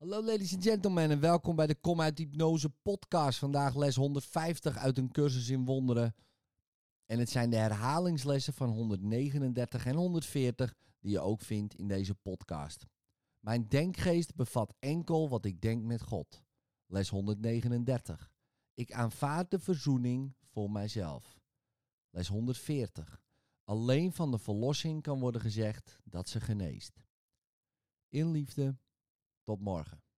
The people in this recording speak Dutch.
Hallo ladies and gentlemen en welkom bij de Kom uit Hypnose podcast. Vandaag les 150 uit een cursus in wonderen. En het zijn de herhalingslessen van 139 en 140 die je ook vindt in deze podcast. Mijn denkgeest bevat enkel wat ik denk met God. Les 139. Ik aanvaard de verzoening voor mijzelf. Les 140. Alleen van de verlossing kan worden gezegd dat ze geneest. In liefde. Tot morgen.